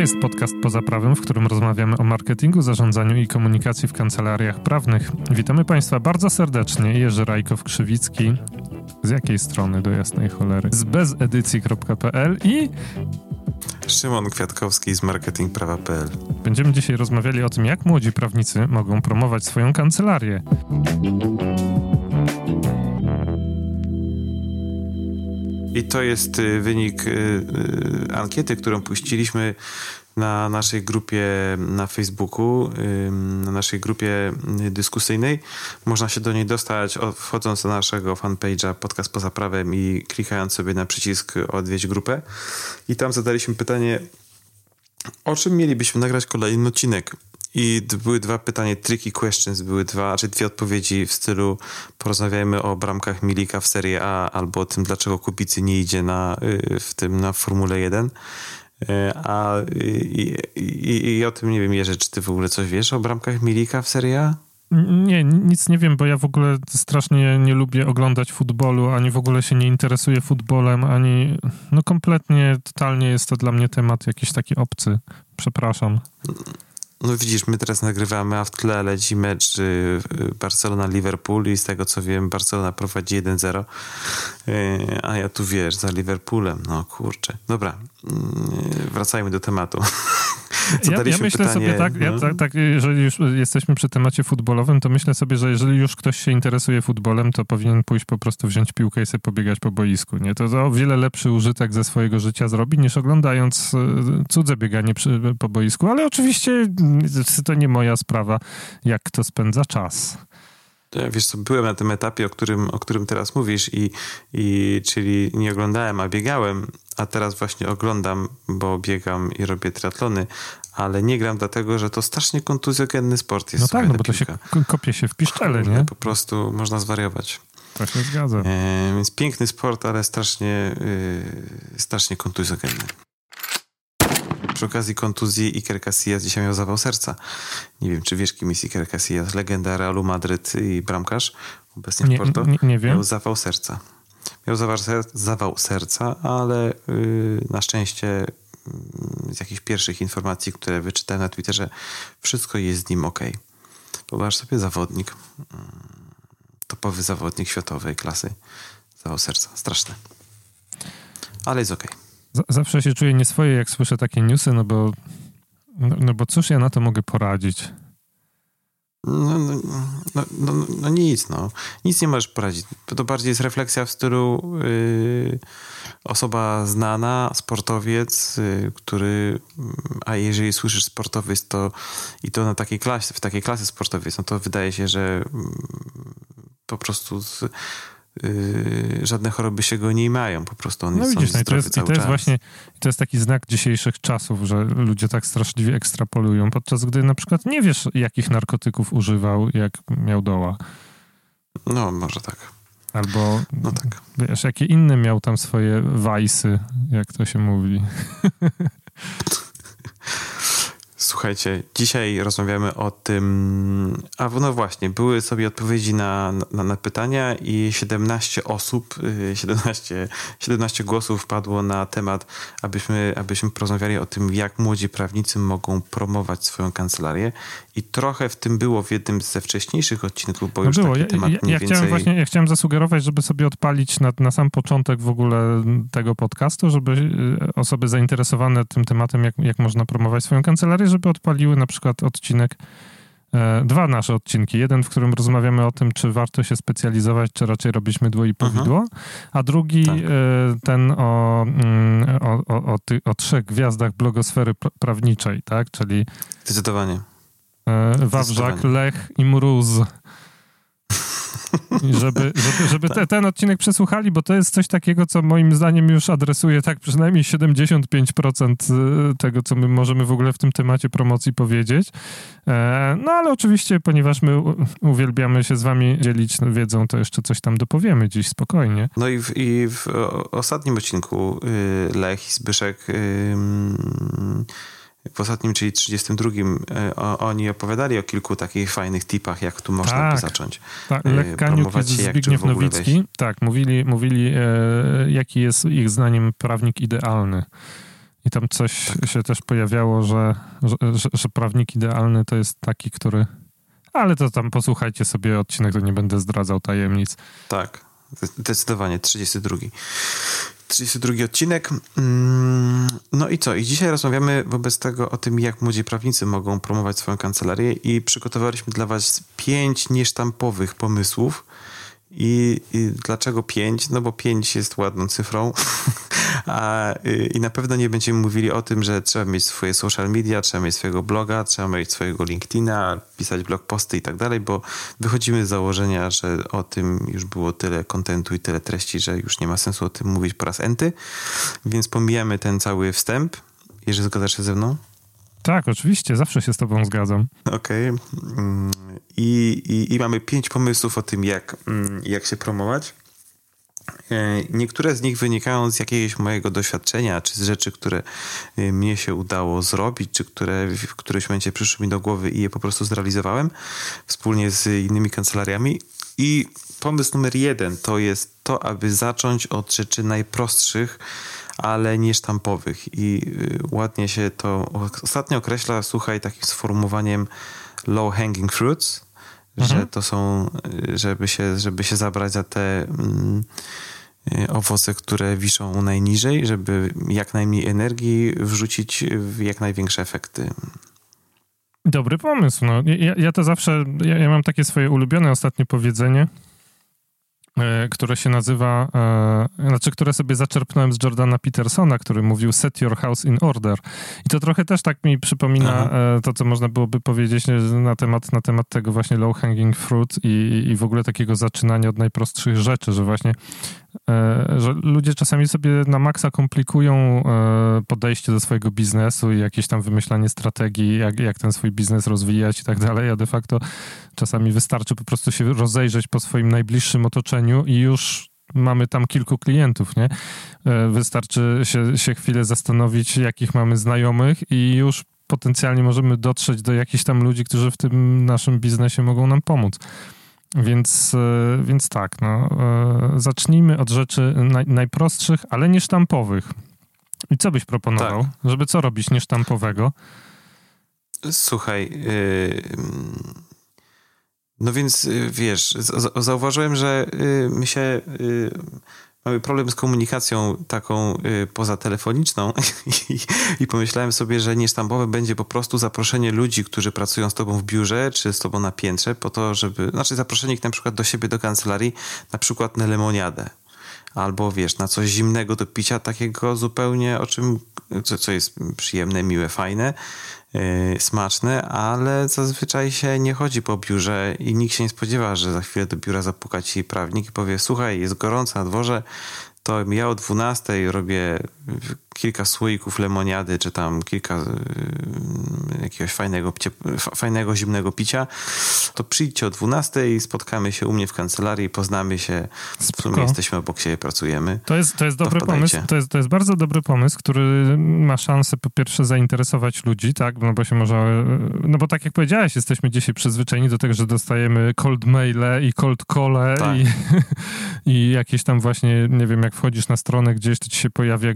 To jest podcast poza prawem, w którym rozmawiamy o marketingu, zarządzaniu i komunikacji w kancelariach prawnych. Witamy Państwa bardzo serdecznie. Jerzy Rajkow-Krzywicki. Z jakiej strony do jasnej cholery? Z bezedycji.pl i Szymon Kwiatkowski z marketingprawa.pl. Będziemy dzisiaj rozmawiali o tym, jak młodzi prawnicy mogą promować swoją kancelarię. I to jest y, wynik y, y, ankiety, którą puściliśmy na naszej grupie na Facebooku, na naszej grupie dyskusyjnej. Można się do niej dostać wchodząc na naszego fanpage'a Podcast Poza Prawem i klikając sobie na przycisk Odwiedź grupę. I tam zadaliśmy pytanie, o czym mielibyśmy nagrać kolejny odcinek. I były dwa pytania, tricky questions, były dwa, czy dwie odpowiedzi w stylu porozmawiajmy o bramkach Milika w Serie A albo o tym, dlaczego Kubicy nie idzie na, w tym na Formule 1. E, a i, i, i, o tym nie wiem, Jerzy, czy ty w ogóle coś wiesz o bramkach Milika w Serie A? Nie, nic nie wiem, bo ja w ogóle strasznie nie lubię oglądać futbolu, ani w ogóle się nie interesuję futbolem, ani no kompletnie, totalnie jest to dla mnie temat jakiś taki obcy. Przepraszam. No widzisz, my teraz nagrywamy, a w tle leci mecz y, Barcelona-Liverpool i z tego co wiem, Barcelona prowadzi 1-0, y, a ja tu wiesz, za Liverpoolem, no kurczę. Dobra, wracajmy do tematu. ja, ja myślę pytanie, sobie tak, no? ja, tak, tak, jeżeli już jesteśmy przy temacie futbolowym, to myślę sobie, że jeżeli już ktoś się interesuje futbolem, to powinien pójść po prostu wziąć piłkę i sobie pobiegać po boisku. Nie? To o wiele lepszy użytek ze swojego życia zrobi, niż oglądając cudze bieganie przy, po boisku, ale oczywiście to nie moja sprawa, jak kto spędza czas. Wiesz co, byłem na tym etapie, o którym, o którym teraz mówisz i, i czyli nie oglądałem, a biegałem, a teraz właśnie oglądam, bo biegam i robię triatlony, ale nie gram dlatego, że to strasznie kontuzjogenny sport jest. No tak, no bo piłka. to się kopie się w piszczele, nie? Po prostu można zwariować. To się zgadza. E, więc piękny sport, ale strasznie, yy, strasznie kontuzjogenny. Przy okazji kontuzji Iker Casillas dzisiaj miał zawał serca. Nie wiem, czy wiesz, kim jest Iker Casillas, legenda Realu Madryt i bramkarz obecnie w Porto. Nie, nie, wiem. Miał zawał serca. Miał zawał, ser zawał serca, ale yy, na szczęście yy, z jakichś pierwszych informacji, które wyczytałem na Twitterze, wszystko jest z nim ok. Wyobraź sobie zawodnik, yy, topowy zawodnik światowej klasy, zawał serca. Straszne. Ale jest ok zawsze się czuję nieswoje, jak słyszę takie newsy, no bo, no, no bo cóż ja na to mogę poradzić? No, no, no, no, no nic, no. Nic nie możesz poradzić. To bardziej jest refleksja w stylu yy, osoba znana, sportowiec, yy, który, a jeżeli słyszysz sportowiec, to i to na takiej klasie, w takiej klasie sportowiec, no to wydaje się, że yy, po prostu z, Yy, żadne choroby się go nie mają, po prostu on no jest, widzisz, no i to jest, i to jest właśnie, to jest taki znak dzisiejszych czasów, że ludzie tak straszliwie ekstrapolują, podczas gdy na przykład nie wiesz, jakich narkotyków używał, jak miał doła. No, może tak. Albo, no tak. wiesz, jakie inne miał tam swoje wajsy, jak to się mówi. Słuchajcie, dzisiaj rozmawiamy o tym, a no właśnie, były sobie odpowiedzi na, na, na, pytania i 17 osób, 17, y, 17 głosów padło na temat, abyśmy, abyśmy porozmawiali o tym, jak młodzi prawnicy mogą promować swoją kancelarię i trochę w tym było w jednym ze wcześniejszych odcinków, bo no już było. taki temat ja, ja, ja więcej... chciałem właśnie, ja chciałem zasugerować, żeby sobie odpalić na, na sam początek w ogóle tego podcastu, żeby y, osoby zainteresowane tym tematem, jak, jak można promować swoją kancelarię, żeby odpaliły na przykład odcinek, e, dwa nasze odcinki. Jeden, w którym rozmawiamy o tym, czy warto się specjalizować, czy raczej robić mydło i powidło, a drugi tak. e, ten o, mm, o, o, o, ty, o trzech gwiazdach blogosfery prawniczej, tak? Czyli Zdecydowanie. E, Wawrzak, Lech i Mróz. żeby, żeby, żeby te, ten odcinek przesłuchali, bo to jest coś takiego, co moim zdaniem już adresuje tak przynajmniej 75% y, tego, co my możemy w ogóle w tym temacie promocji powiedzieć. E, no ale oczywiście, ponieważ my uwielbiamy się z wami dzielić wiedzą, to jeszcze coś tam dopowiemy dziś spokojnie. No i w, i w ostatnim odcinku y, Lech i Zbyszek w ostatnim, czyli 32, e, oni opowiadali o kilku takich fajnych tipach, jak tu można tak, by zacząć. Tak, Lech Kaniuk i Zbigniew Nowicki. Tak, mówili, mówili e, jaki jest ich zdaniem prawnik idealny. I tam coś tak. się też pojawiało, że, że, że, że prawnik idealny to jest taki, który. Ale to tam posłuchajcie sobie odcinek, to nie będę zdradzał tajemnic. Tak, zdecydowanie, 32. 32 odcinek. Mm, no i co? I dzisiaj rozmawiamy wobec tego o tym, jak młodzi prawnicy mogą promować swoją kancelarię i przygotowaliśmy dla Was pięć niesztampowych pomysłów, i, I, dlaczego 5? No bo 5 jest ładną cyfrą. A, I na pewno nie będziemy mówili o tym, że trzeba mieć swoje social media, trzeba mieć swojego bloga, trzeba mieć swojego LinkedIna, pisać blog posty i tak dalej, bo wychodzimy z założenia, że o tym już było tyle kontentu i tyle treści, że już nie ma sensu o tym mówić po raz enty. Więc pomijamy ten cały wstęp. Jeżeli zgadzasz się ze mną? Tak, oczywiście, zawsze się z Tobą zgadzam. Okej. Okay. Mm, I, i, I, mamy pięć pomysłów o tym, jak, mm, jak się promować. E, niektóre z nich wynikają z jakiegoś mojego doświadczenia, czy z rzeczy, które e, mnie się udało zrobić, czy które w którymś momencie przyszły mi do głowy i je po prostu zrealizowałem wspólnie z innymi kancelariami. I pomysł numer jeden to jest to, aby zacząć od rzeczy najprostszych, ale nie sztampowych. I y, ładnie się to ostatnio określa, słuchaj, takim sformułowaniem low hanging fruits, mhm. że to są, żeby się, żeby się zabrać za te mm, y, owoce, które wiszą najniżej, żeby jak najmniej energii wrzucić w jak największe efekty. Dobry pomysł. No. Ja, ja to zawsze, ja, ja mam takie swoje ulubione ostatnie powiedzenie, E, które się nazywa, e, znaczy, które sobie zaczerpnąłem z Jordana Petersona, który mówił set your house in order. I to trochę też tak mi przypomina e, to, co można byłoby powiedzieć na temat, na temat tego właśnie low hanging fruit i, i w ogóle takiego zaczynania od najprostszych rzeczy, że właśnie E, że ludzie czasami sobie na maksa komplikują e, podejście do swojego biznesu i jakieś tam wymyślanie strategii, jak, jak ten swój biznes rozwijać i tak dalej, a de facto czasami wystarczy po prostu się rozejrzeć po swoim najbliższym otoczeniu i już mamy tam kilku klientów, nie? E, wystarczy się, się chwilę zastanowić, jakich mamy znajomych i już potencjalnie możemy dotrzeć do jakichś tam ludzi, którzy w tym naszym biznesie mogą nam pomóc. Więc, e, więc tak, no, e, zacznijmy od rzeczy naj, najprostszych, ale niesztampowych. I co byś proponował, tak. żeby co robić niesztampowego? Słuchaj, yy, no więc y, wiesz, zauważyłem, że y, my się y, mamy problem z komunikacją taką y, pozatelefoniczną I, i pomyślałem sobie, że niesztampowe będzie po prostu zaproszenie ludzi, którzy pracują z tobą w biurze, czy z tobą na piętrze, po to, żeby, znaczy zaproszenie ich na przykład do siebie, do kancelarii, na przykład na lemoniadę. Albo wiesz, na coś zimnego do picia, takiego zupełnie, o czym, co, co jest przyjemne, miłe, fajne, yy, smaczne, ale zazwyczaj się nie chodzi po biurze i nikt się nie spodziewa, że za chwilę do biura zapuka ci prawnik i powie: Słuchaj, jest gorąco na dworze, to ja o 12 robię kilka słoików lemoniady, czy tam kilka y, jakiegoś fajnego, fajnego, zimnego picia, to przyjdźcie o 12 i spotkamy się u mnie w kancelarii, poznamy się, w sumie jesteśmy obok siebie, pracujemy. To jest, to jest dobry pomysł, to jest, to jest bardzo dobry pomysł, który ma szansę po pierwsze zainteresować ludzi, tak, no bo się może, no bo tak jak powiedziałeś, jesteśmy dzisiaj przyzwyczajeni do tego, że dostajemy cold maile i cold call tak. i, i jakieś tam właśnie, nie wiem, jak wchodzisz na stronę gdzieś, to ci się pojawia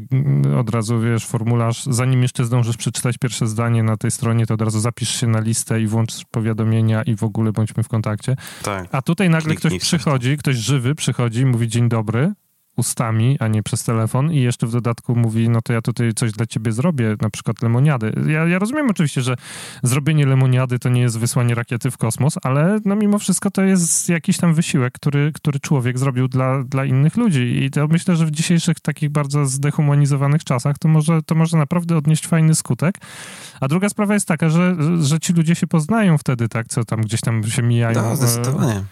od razu, wiesz, formularz, zanim jeszcze zdążysz przeczytać pierwsze zdanie na tej stronie, to od razu zapisz się na listę i włącz powiadomienia i w ogóle bądźmy w kontakcie. Tak. A tutaj nagle ktoś przychodzi, ktoś żywy przychodzi mówi dzień dobry, ustami, a nie przez telefon i jeszcze w dodatku mówi, no to ja tutaj coś dla ciebie zrobię, na przykład lemoniady. Ja, ja rozumiem oczywiście, że zrobienie lemoniady to nie jest wysłanie rakiety w kosmos, ale no mimo wszystko to jest jakiś tam wysiłek, który, który człowiek zrobił dla, dla innych ludzi i to myślę, że w dzisiejszych takich bardzo zdehumanizowanych czasach to może, to może naprawdę odnieść fajny skutek. A druga sprawa jest taka, że, że ci ludzie się poznają wtedy, tak, co tam gdzieś tam się mijają. No, zdecydowanie.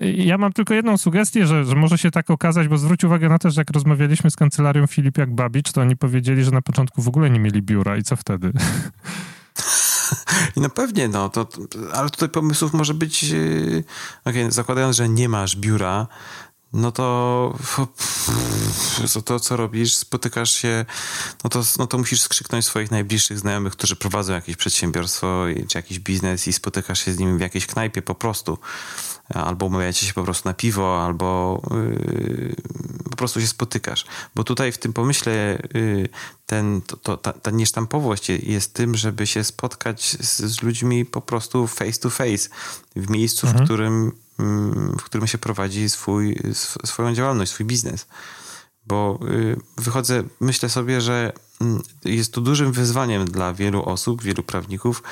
Ja mam tylko jedną sugestię, że, że może się tak okazać, bo zwróć uwagę na to, że jak rozmawialiśmy z kancelarią Filipiak Babicz, to oni powiedzieli, że na początku w ogóle nie mieli biura i co wtedy? No pewnie, no, to, ale tutaj pomysłów może być, yy, okay, zakładając, że nie masz biura, no to to, to, co robisz, spotykasz się, no to, no to musisz skrzyknąć swoich najbliższych znajomych, którzy prowadzą jakieś przedsiębiorstwo czy jakiś biznes i spotykasz się z nimi w jakiejś knajpie po prostu albo umawiacie się po prostu na piwo, albo yy, po prostu się spotykasz. Bo tutaj w tym pomyśle y, ten, to, to, ta, ta niesztampowość jest tym, żeby się spotkać z, z ludźmi po prostu face to face w miejscu, mhm. w, którym, w którym się prowadzi swój, swoją działalność, swój biznes. Bo y, wychodzę, myślę sobie, że jest to dużym wyzwaniem dla wielu osób, wielu prawników,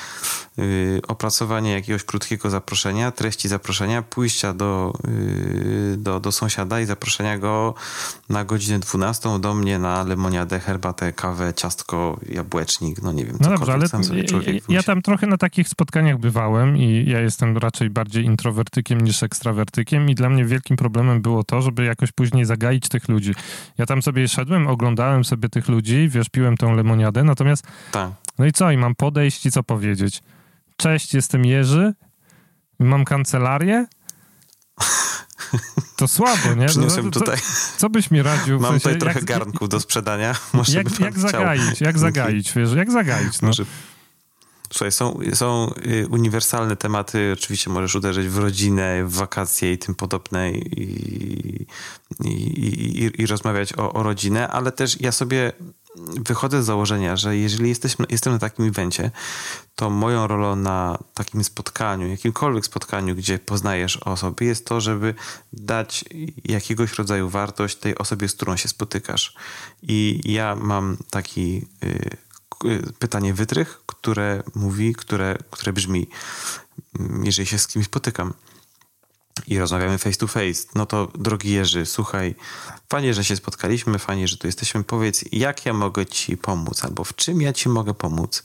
yy, opracowanie jakiegoś krótkiego zaproszenia, treści zaproszenia, pójścia do, yy, do, do sąsiada i zaproszenia go na godzinę 12 do mnie na lemoniadę, herbatę, kawę, ciastko, jabłecznik, no nie wiem. No dobrze, ale ja, ja tam trochę na takich spotkaniach bywałem i ja jestem raczej bardziej introwertykiem niż ekstrawertykiem i dla mnie wielkim problemem było to, żeby jakoś później zagaić tych ludzi. Ja tam sobie szedłem, oglądałem sobie tych ludzi, wiesz, piłem tą lemoniadę, natomiast tak. no i co, i mam podejść i co powiedzieć? Cześć, jestem Jerzy, mam kancelarię, to słabo, nie? Przyniosłem no, co, tutaj. Co byś mi radził? Mam w sensie, tutaj trochę jak, garnków do sprzedania. Może jak, jak zagaić? Jak zagaić, wiesz? Jak zagaić? No. Może Słuchaj, są, są y, uniwersalne tematy. Oczywiście możesz uderzyć w rodzinę, w wakacje i tym podobne i, i, i, i rozmawiać o, o rodzinę, ale też ja sobie wychodzę z założenia, że jeżeli jesteśmy, jestem na takim evencie, to moją rolą na takim spotkaniu, jakimkolwiek spotkaniu, gdzie poznajesz osobę, jest to, żeby dać jakiegoś rodzaju wartość tej osobie, z którą się spotykasz. I ja mam taki y, Y, pytanie wytrych, które mówi, które, które brzmi, jeżeli się z kimś spotykam i rozmawiamy face to face, no to drogi Jerzy, słuchaj, fajnie, że się spotkaliśmy, fajnie, że tu jesteśmy. Powiedz, jak ja mogę ci pomóc, albo w czym ja ci mogę pomóc.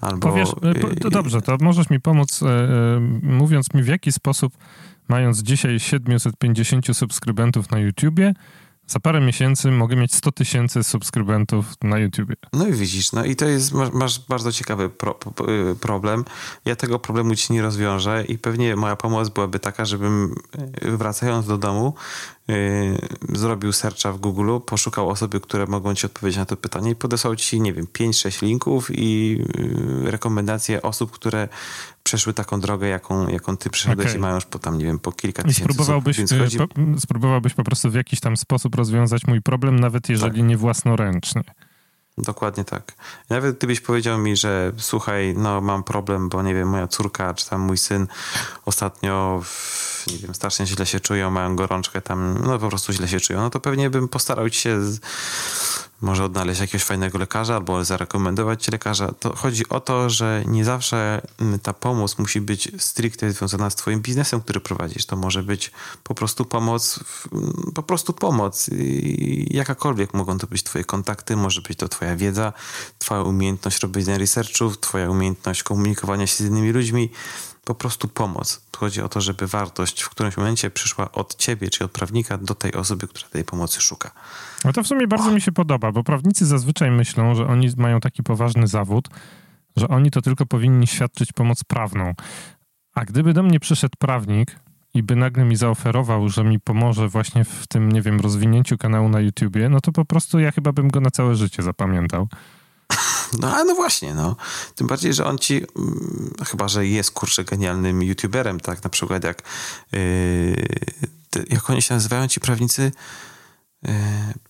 Albo, Powiesz, y, to dobrze, to możesz mi pomóc, e, mówiąc mi w jaki sposób, mając dzisiaj 750 subskrybentów na YouTubie, za parę miesięcy mogę mieć 100 tysięcy subskrybentów na YouTubie. No i widzisz, no i to jest, masz, masz bardzo ciekawy pro, y, problem. Ja tego problemu ci nie rozwiążę i pewnie moja pomoc byłaby taka, żebym y, wracając do domu zrobił searcha w Google, poszukał osoby, które mogą ci odpowiedzieć na to pytanie i podesłał ci, nie wiem, 5-6 linków i yy, rekomendacje osób, które przeszły taką drogę, jaką, jaką ty przeszedłeś okay. i mają już po tam, nie wiem, po kilka tysięcy spróbowałbyś, osób, chodzi... po, spróbowałbyś po prostu w jakiś tam sposób rozwiązać mój problem, nawet jeżeli tak. nie własnoręcznie. Dokładnie tak. Nawet gdybyś powiedział mi, że słuchaj, no mam problem, bo nie wiem, moja córka czy tam mój syn ostatnio, nie wiem, strasznie źle się czują, mają gorączkę tam, no po prostu źle się czują, no to pewnie bym postarał ci się może odnaleźć jakiegoś fajnego lekarza albo zarekomendować lekarza. To chodzi o to, że nie zawsze mm, ta pomoc musi być stricte związana z twoim biznesem, który prowadzisz. To może być po prostu pomoc, mm, po prostu pomoc. Jakakolwiek mogą to być twoje kontakty, może być to twoja wiedza, twoja umiejętność robienia researchów, twoja umiejętność komunikowania się z innymi ludźmi, po prostu pomoc. Chodzi o to, żeby wartość w którymś momencie przyszła od ciebie, czy od prawnika do tej osoby, która tej pomocy szuka. No to w sumie bardzo mi się podoba, bo prawnicy zazwyczaj myślą, że oni mają taki poważny zawód, że oni to tylko powinni świadczyć pomoc prawną. A gdyby do mnie przyszedł prawnik i by nagle mi zaoferował, że mi pomoże właśnie w tym, nie wiem, rozwinięciu kanału na YouTubie, no to po prostu ja chyba bym go na całe życie zapamiętał. No ale no właśnie, no. Tym bardziej, że on ci, mm, chyba, że jest kurczę genialnym youtuberem, tak? Na przykład jak, yy, jak oni się nazywają, ci prawnicy? Yy,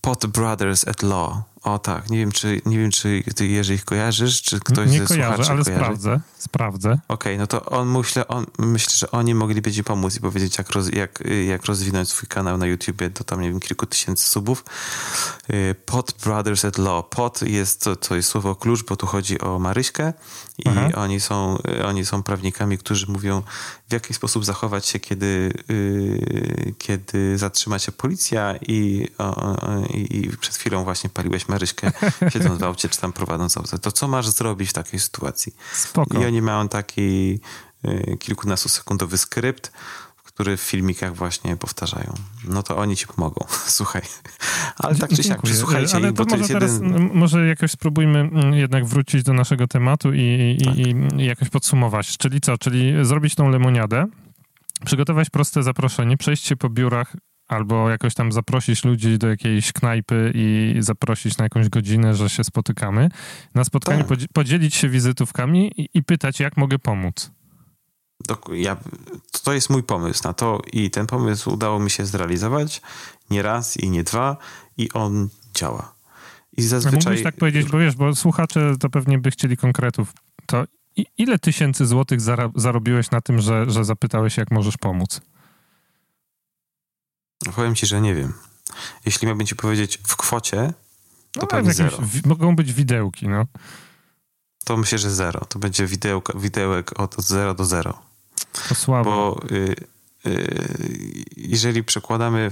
Pot Brothers at Law. O tak, nie wiem, czy, nie wiem, czy ty Jerzy ich kojarzysz, czy ktoś nie ze kojarzę, słuchaczy ale kojarzy. sprawdzę, sprawdzę. Okej, okay, no to on myślę, on, myślę, że oni mogliby ci pomóc i powiedzieć, jak, roz, jak, jak rozwinąć swój kanał na YouTubie do tam, nie wiem, kilku tysięcy subów. Y, Pot Brothers at Law. Pot jest, to, to jest słowo klucz, bo tu chodzi o Maryśkę i oni są, oni są prawnikami, którzy mówią, w jaki sposób zachować się, kiedy, yy, kiedy zatrzyma cię policja i, i, i przed chwilą właśnie paliłeś Maryśkę, siedząc w aucie, czy tam prowadząc auto. To co masz zrobić w takiej sytuacji? Spoko. I oni mają taki y, kilkunastosekundowy skrypt, który w filmikach właśnie powtarzają. No to oni ci pomogą. Słuchaj. Ale tak czy siak, przysłuchajcie Ale to, może to teraz, jeden... może jakoś spróbujmy jednak wrócić do naszego tematu i, i, tak. i jakoś podsumować. Czyli co? Czyli zrobić tą lemoniadę, przygotować proste zaproszenie, przejść się po biurach albo jakoś tam zaprosić ludzi do jakiejś knajpy i zaprosić na jakąś godzinę, że się spotykamy. Na spotkaniu tak. podzielić się wizytówkami i, i pytać, jak mogę pomóc. ja, to jest mój pomysł na to i ten pomysł udało mi się zrealizować nie raz i nie dwa i on działa. I zazwyczaj... Mógłbyś tak powiedzieć, bo wiesz, bo słuchacze to pewnie by chcieli konkretów. To ile tysięcy złotych zarobiłeś na tym, że, że zapytałeś, jak możesz pomóc? Powiem ci, że nie wiem. Jeśli miałbym ci powiedzieć w kwocie, to no, pewnie zero. Mogą być widełki, no. To myślę, że zero. To będzie widełka, widełek od 0 do 0. To słabo. Bo y, y, jeżeli przekładamy,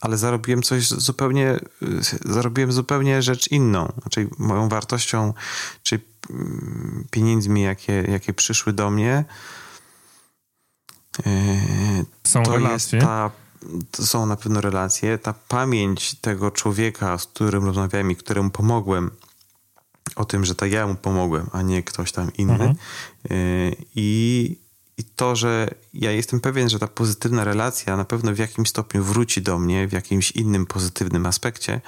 ale zarobiłem coś zupełnie, y, zarobiłem zupełnie rzecz inną. Znaczy moją wartością, czy mm, pieniędzmi, jakie, jakie przyszły do mnie, y, Są to relacje. jest ta są na pewno relacje. Ta pamięć tego człowieka, z którym rozmawiałem i któremu pomogłem, o tym, że to ja mu pomogłem, a nie ktoś tam inny. Mhm. Y, I, I to, że ja jestem pewien, że ta pozytywna relacja na pewno w jakimś stopniu wróci do mnie w jakimś innym pozytywnym aspekcie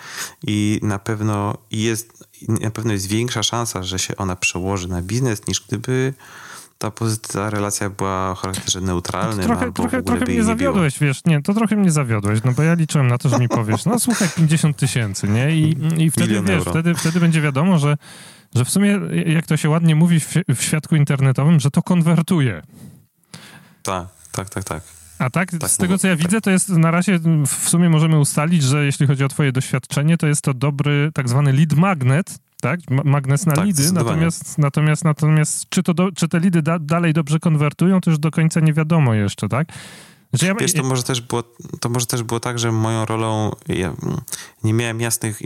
i na pewno jest, na pewno jest większa szansa, że się ona przełoży na biznes, niż gdyby ta pozytywna relacja była o charakterze neutralnym. Trochę, albo trochę, trochę mnie zawiodłeś, wiesz, nie, to trochę mnie zawiodłeś, no bo ja liczyłem na to, że mi powiesz, no słuchaj, 50 tysięcy, nie? I, i wtedy, Milion wiesz, wtedy, wtedy będzie wiadomo, że, że w sumie, jak to się ładnie mówi w, w świadku internetowym, że to konwertuje. Tak, tak, tak, tak. A tak, tak z tego co ja tak. widzę, to jest na razie w sumie możemy ustalić, że jeśli chodzi o twoje doświadczenie, to jest to dobry tak zwany lead magnet, tak? Magnes na tak, lidy, natomiast, natomiast, natomiast czy, to do, czy te lidy da, dalej dobrze konwertują, to już do końca nie wiadomo jeszcze, tak? Że ja, Wiesz, to może, też było, to może też było tak, że moją rolą, ja nie miałem jasnych,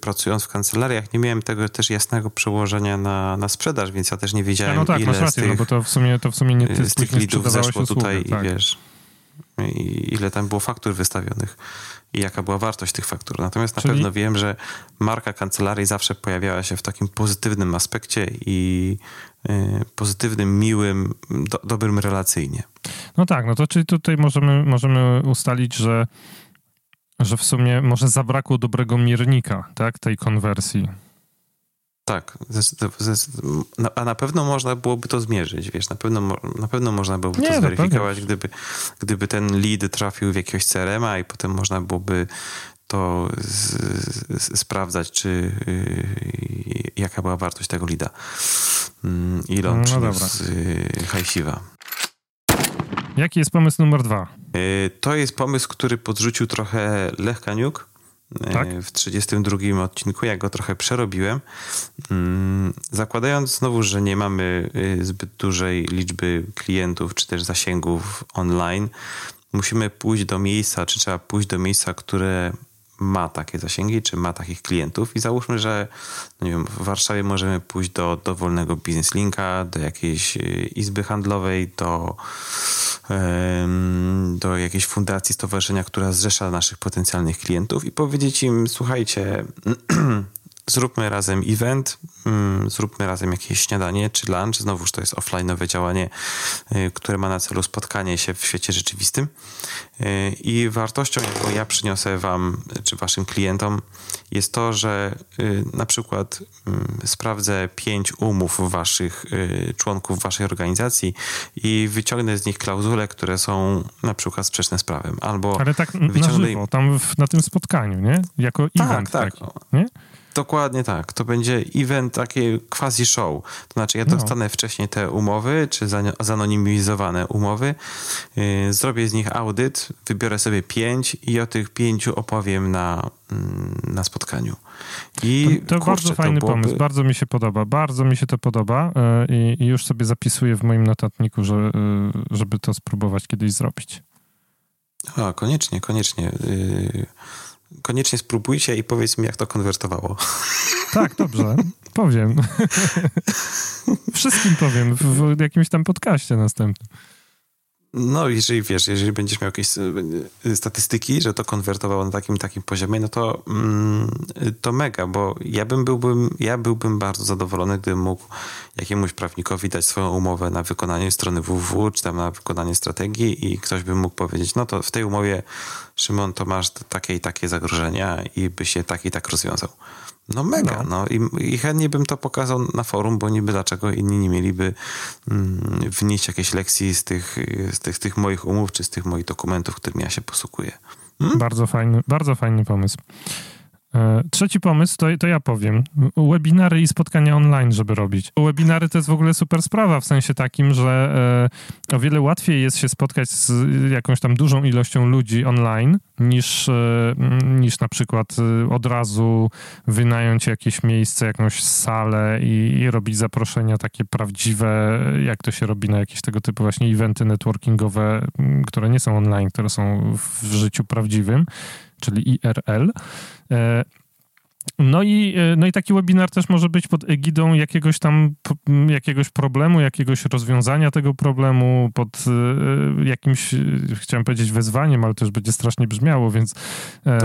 pracując w kancelariach, nie miałem tego też jasnego przełożenia na, na sprzedaż, więc ja też nie wiedziałem, no tak, ile rację, z tych, no bo to w sumie, to w sumie nie ty z tych lidów zeszło usługi, tutaj tak. i wiesz, ile tam było faktur wystawionych i jaka była wartość tych faktur. Natomiast na Czyli... pewno wiem, że marka kancelarii zawsze pojawiała się w takim pozytywnym aspekcie i y, pozytywnym, miłym, do, dobrym relacyjnie. No tak, no to czyli tutaj możemy, możemy ustalić, że, że w sumie może zabrakło dobrego miernika tak, tej konwersji. Tak, a na pewno można byłoby to zmierzyć, wiesz, na pewno, na pewno można byłoby Nie, to zweryfikować, gdyby, gdyby ten lead trafił w jakiegoś CRM-a i potem można byłoby to z, z, sprawdzać, czy y, jaka była wartość tego lida. Y, ile on no przyniósł hajsiwa. Jaki jest pomysł numer dwa? Y, to jest pomysł, który podrzucił trochę Lech Kaniuk tak? w 32 odcinku. Ja go trochę przerobiłem. Mm, zakładając znowu, że nie mamy y, zbyt dużej liczby klientów czy też zasięgów online, musimy pójść do miejsca, czy trzeba pójść do miejsca, które ma takie zasięgi, czy ma takich klientów? I załóżmy, że no nie wiem, w Warszawie możemy pójść do dowolnego biznes linka, do jakiejś y, izby handlowej, do, do jakiejś fundacji, stowarzyszenia, która zrzesza naszych potencjalnych klientów i powiedzieć im, słuchajcie, zróbmy razem event, mm, zróbmy razem jakieś śniadanie czy lunch. Znowuż to jest offline'owe działanie, y, które ma na celu spotkanie się w świecie rzeczywistym. Y, I wartością, jaką ja przyniosę Wam czy Waszym klientom, jest to, że y, na przykład mm, sprawdzę pięć umów Waszych członków Waszej organizacji i wyciągnę z nich klauzule, które są na przykład sprzeczne z prawem. Albo Ale tak wyciągnę... na żywo, tam w, na tym spotkaniu, nie? Jako tak, event tak. Taki, nie? Dokładnie tak. To będzie event, takie quasi show. To znaczy ja dostanę no. wcześniej te umowy, czy zanonimizowane umowy, yy, zrobię z nich audyt, wybiorę sobie pięć i o tych pięciu opowiem na, mm, na spotkaniu. I to, to kurczę, bardzo fajny to byłoby... pomysł, bardzo mi się podoba, bardzo mi się to podoba yy, i, już sobie zapisuję w moim notatniku, że, yy, żeby to spróbować kiedyś zrobić. A, koniecznie, koniecznie. Koniecznie spróbujcie i powiedz mi, jak to konwertowało. Tak, dobrze. Powiem. Wszystkim powiem w jakimś tam podcaście następnym. No, jeżeli wiesz, jeżeli będziesz miał jakieś e, statystyki, że to konwertowało na takim takim poziomie, no to, mm, to mega, bo ja bym byłbym, ja byłbym bardzo zadowolony, gdybym mógł jakiemuś prawnikowi dać swoją umowę na wykonanie strony www, czy tam na wykonanie strategii i ktoś by mógł powiedzieć, no to w tej umowie Szymon, to masz takie i takie zagrożenia i by się tak i tak rozwiązał. No mega, no, no I, i, chętnie bym to pokazał na forum, bo niby dlaczego inni nie mieliby mm, wnieść jakieś lekcji z tych, z tych, tych moich umów, czy z tych moich dokumentów, którymi ja się posługuję. Hmm? Bardzo fajny, bardzo fajny pomysł. E, trzeci pomysł to, to ja powiem. Webinary i spotkania online, żeby robić. Webinary to jest w ogóle super sprawa, w sensie takim, że e, o wiele łatwiej jest się spotkać z jakąś tam dużą ilością ludzi online, niż, e, niż na przykład od razu wynająć jakieś miejsce, jakąś salę i, i robić zaproszenia takie prawdziwe, jak to się robi na jakieś tego typu właśnie eventy networkingowe, które nie są online, które są w życiu prawdziwym czyli IRL. E, no i, e, no i taki webinar też może być pod egidą jakiegoś tam jakiegoś problemu, jakiegoś rozwiązania tego problemu, pod e, jakimś, chciałem powiedzieć wezwaniem, ale też będzie strasznie brzmiało, więc tak.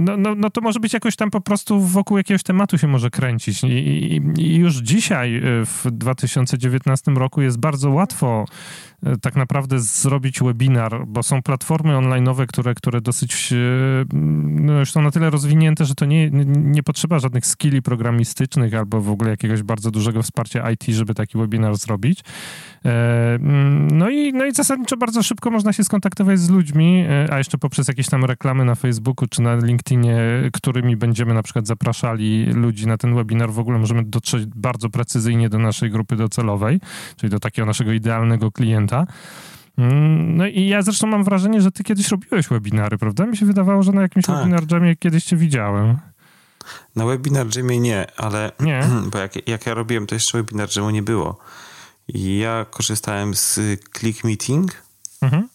no, no, no to może być jakoś tam po prostu wokół jakiegoś tematu się może kręcić. I, i, i już dzisiaj w 2019 roku jest bardzo łatwo tak naprawdę zrobić webinar, bo są platformy online'owe, które, które dosyć e, no już są na tyle rozwinięte, że to nie, nie potrzeba żadnych skilli programistycznych albo w ogóle jakiegoś bardzo dużego wsparcia IT, żeby taki webinar zrobić. E, no i, no i zasadniczo bardzo szybko można się skontaktować z ludźmi, a jeszcze poprzez jakieś tam reklamy na Facebooku czy na LinkedInie, którymi będziemy na przykład zapraszali ludzi na ten webinar, w ogóle możemy dotrzeć bardzo precyzyjnie do naszej grupy docelowej, czyli do takiego naszego idealnego klienta Mm, no i ja zresztą mam wrażenie, że ty kiedyś robiłeś webinary, prawda? Mi się wydawało, że na jakimś tak. webinar jamie kiedyś cię widziałem. Na webinar jamie nie, ale nie. bo jak, jak ja robiłem, to jeszcze webinar jamu nie było. I ja korzystałem z Click Meeting. Mhm.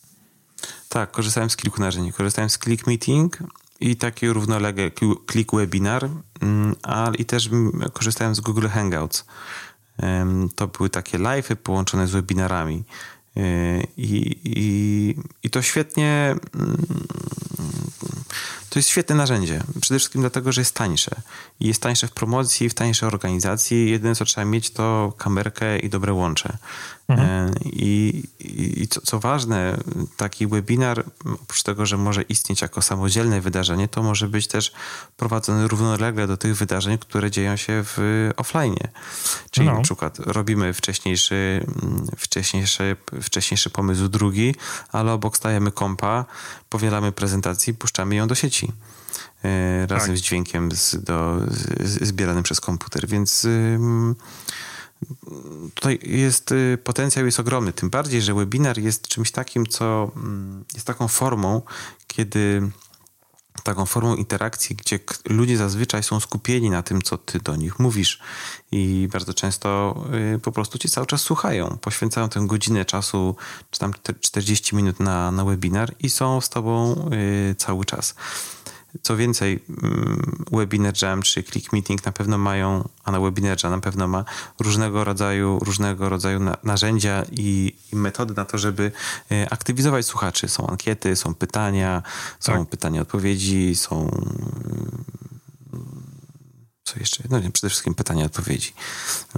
Tak, korzystałem z kilku narzędzi. Korzystałem z Click Meeting i taki równolegle Click Webinar, mm, ale i też korzystałem z Google Hangouts. To były takie live'y połączone z webinarami. I, i, I to świetnie. Mm, to jest świetne narzędzie. Przede wszystkim dlatego, że jest tańsze. I jest tańsze w promocji, w tańszej organizacji. Jedyne, co trzeba mieć, to kamerkę i dobre łącze. Mhm. E, I, i co, co, ważne, taki webinar, oprócz tego, że może istnieć jako samodzielne wydarzenie, to może być też prowadzony równolegle do tych wydarzeń, które dzieją się w offline. Czyli no. na przykład robimy wcześniejszy, wcześniejszy, wcześniejszy pomysł drugi, ale obok stajemy kompa, powielamy prezentacji, puszczamy ją do sieci e, razem tak. z dźwiękiem z, do, z, zbieranym przez komputer, więc tutaj jest y, potencjał jest ogromny. Tym bardziej, że webinar jest czymś takim, co mm, jest taką formą, kiedy taką formą interakcji, gdzie ludzie zazwyczaj są skupieni na tym, co ty do nich mówisz i bardzo często y, po prostu ci cały czas słuchają, poświęcają tę godzinę czasu, czy tam 40 minut na, na webinar i są z tobą y, cały czas. Co więcej, mm, Webinar Jam czy Click Meeting na pewno mają, a na Webinar Jam na pewno ma różnego rodzaju, różnego rodzaju narzędzia i, i metody na to, żeby e, aktywizować słuchaczy. Są ankiety, są pytania, są tak. pytania, odpowiedzi, są co jeszcze? No nie, przede wszystkim pytania, odpowiedzi.